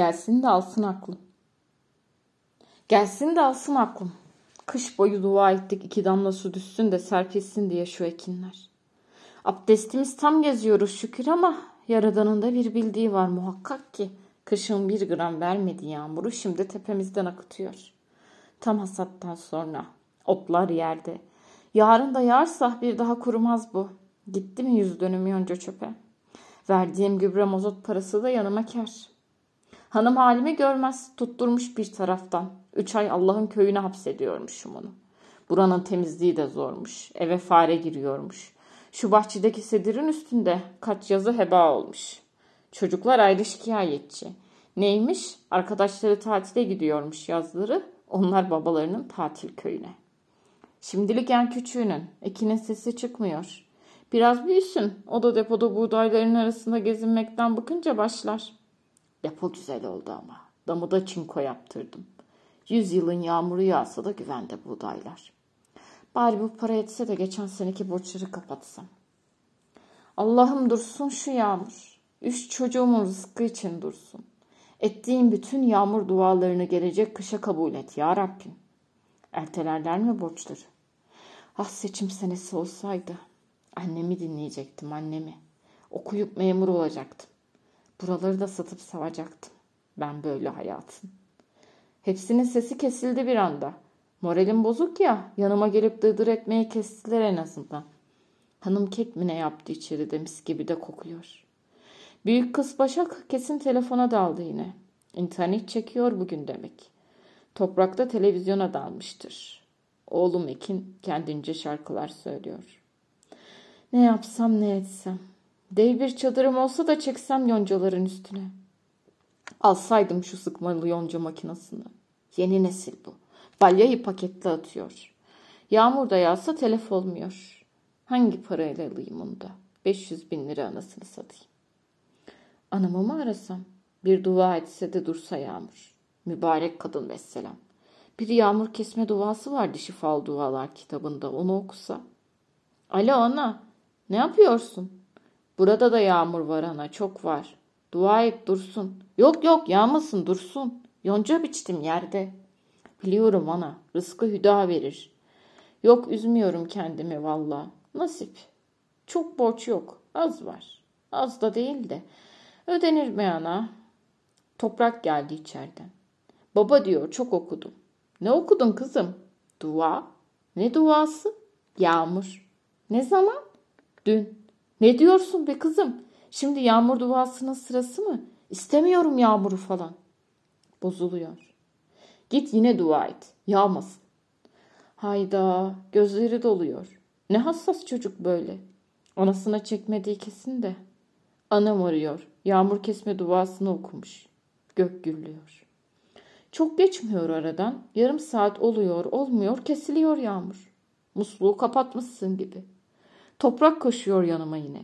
Gelsin de alsın aklım. Gelsin de alsın aklım. Kış boyu dua ettik iki damla su düşsün de serpilsin diye şu ekinler. Abdestimiz tam geziyoruz şükür ama Yaradan'ın da bir bildiği var muhakkak ki. Kışın bir gram vermedi yağmuru şimdi tepemizden akıtıyor. Tam hasattan sonra otlar yerde. Yarın da yağarsa bir daha kurumaz bu. Gitti mi yüz dönüm yonca çöpe. Verdiğim gübre mozot parası da yanıma kar. Hanım halimi görmez tutturmuş bir taraftan. Üç ay Allah'ın köyüne hapsediyormuşum onu. Buranın temizliği de zormuş. Eve fare giriyormuş. Şu bahçedeki sedirin üstünde kaç yazı heba olmuş. Çocuklar ayrı şikayetçi. Neymiş? Arkadaşları tatile gidiyormuş yazları. Onlar babalarının tatil köyüne. Şimdilik en küçüğünün. Ekinin sesi çıkmıyor. Biraz büyüsün. O da depoda buğdayların arasında gezinmekten bıkınca başlar. Depo güzel oldu ama. Damı da çinko yaptırdım. Yüz yılın yağmuru yağsa da güvende buğdaylar. Bari bu para etse de geçen seneki borçları kapatsam. Allah'ım dursun şu yağmur. Üç çocuğumun rızkı için dursun. Ettiğim bütün yağmur dualarını gelecek kışa kabul et ya Rabbim. Ertelerler mi borçları? Ah seçim senesi olsaydı. Annemi dinleyecektim annemi. Okuyup memur olacaktım. Buraları da satıp savacaktım. Ben böyle hayatın. Hepsinin sesi kesildi bir anda. Moralim bozuk ya yanıma gelip dırdır etmeye kestiler en azından. Hanım kek mi ne yaptı içeride mis gibi de kokuyor. Büyük kız Başak kesin telefona daldı yine. İnternet çekiyor bugün demek. Toprakta televizyona dalmıştır. Oğlum Ekin kendince şarkılar söylüyor. Ne yapsam ne etsem. Dev bir çadırım olsa da çeksem yoncaların üstüne. Alsaydım şu sıkmalı yonca makinesini. Yeni nesil bu. Balyayı paketle atıyor. Yağmur da yağsa telef olmuyor. Hangi parayla alayım onu da? 500 bin lira anasını satayım. Anamı mı arasam? Bir dua etse de dursa yağmur. Mübarek kadın vesselam. Bir yağmur kesme duası var şifalı dualar kitabında. Onu okusa. Alo ana. Ne yapıyorsun? Burada da yağmur var ana. Çok var. Dua et dursun. Yok yok yağmasın dursun. Yonca biçtim yerde. Biliyorum ana. Rızkı hüda verir. Yok üzmüyorum kendimi valla. Nasip. Çok borç yok. Az var. Az da değil de. Ödenir mi ana? Toprak geldi içeriden. Baba diyor çok okudum. Ne okudun kızım? Dua. Ne duası? Yağmur. Ne zaman? Dün. Ne diyorsun be kızım? Şimdi yağmur duasının sırası mı? İstemiyorum yağmuru falan. Bozuluyor. Git yine dua et. Yağmasın. Hayda gözleri doluyor. Ne hassas çocuk böyle. Anasına çekmediği kesin de. Anam arıyor. Yağmur kesme duasını okumuş. Gök gürlüyor. Çok geçmiyor aradan. Yarım saat oluyor, olmuyor, kesiliyor yağmur. Musluğu kapatmışsın gibi. Toprak koşuyor yanıma yine.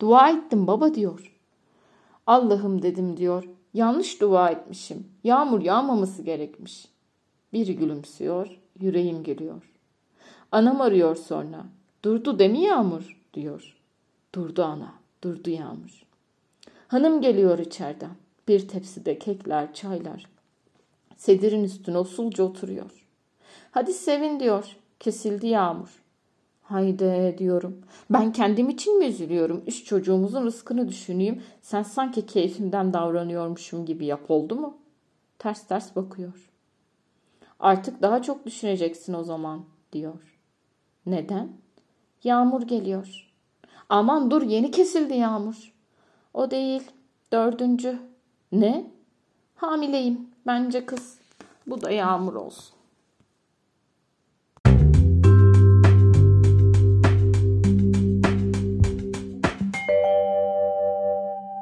Dua ettim baba diyor. Allah'ım dedim diyor. Yanlış dua etmişim. Yağmur yağmaması gerekmiş. Biri gülümsüyor, yüreğim geliyor. Anam arıyor sonra. Durdu demi yağmur diyor. Durdu ana, durdu yağmur. Hanım geliyor içeriden. Bir tepside kekler, çaylar. Sedirin üstüne usulca oturuyor. Hadi sevin diyor. Kesildi yağmur. Haydi diyorum. Ben kendim için mi üzülüyorum? Üç çocuğumuzun rızkını düşüneyim. Sen sanki keyfimden davranıyormuşum gibi yap oldu mu? Ters ters bakıyor. Artık daha çok düşüneceksin o zaman diyor. Neden? Yağmur geliyor. Aman dur yeni kesildi yağmur. O değil. Dördüncü. Ne? Hamileyim. Bence kız. Bu da yağmur olsun.